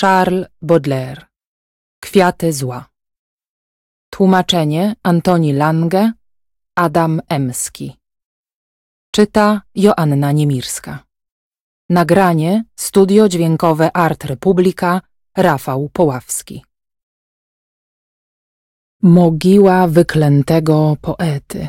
Charles Baudelaire. Kwiaty zła. Tłumaczenie Antoni Lange Adam Emski. Czyta Joanna Niemirska. Nagranie Studio Dźwiękowe Art Republika Rafał Poławski. Mogiła wyklętego poety.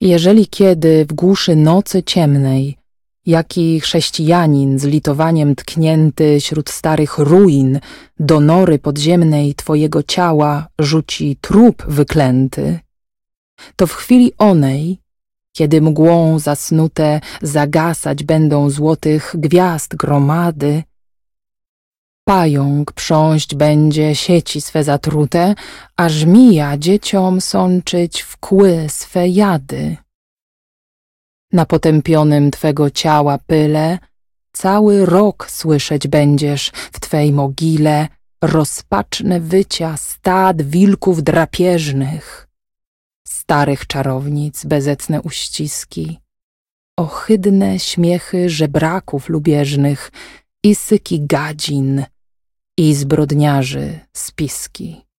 Jeżeli kiedy w głuszy nocy ciemnej jaki chrześcijanin z litowaniem tknięty śród starych ruin do nory podziemnej twojego ciała rzuci trup wyklęty, to w chwili onej, kiedy mgłą zasnute zagasać będą złotych gwiazd gromady, pająk prząść będzie sieci swe zatrute, a żmija dzieciom sączyć w kły swe jady na potępionym Twego ciała pyle, cały rok słyszeć będziesz w Twej mogile rozpaczne wycia stad wilków drapieżnych, starych czarownic bezecne uściski, ohydne śmiechy żebraków lubieżnych i syki gadzin i zbrodniarzy spiski.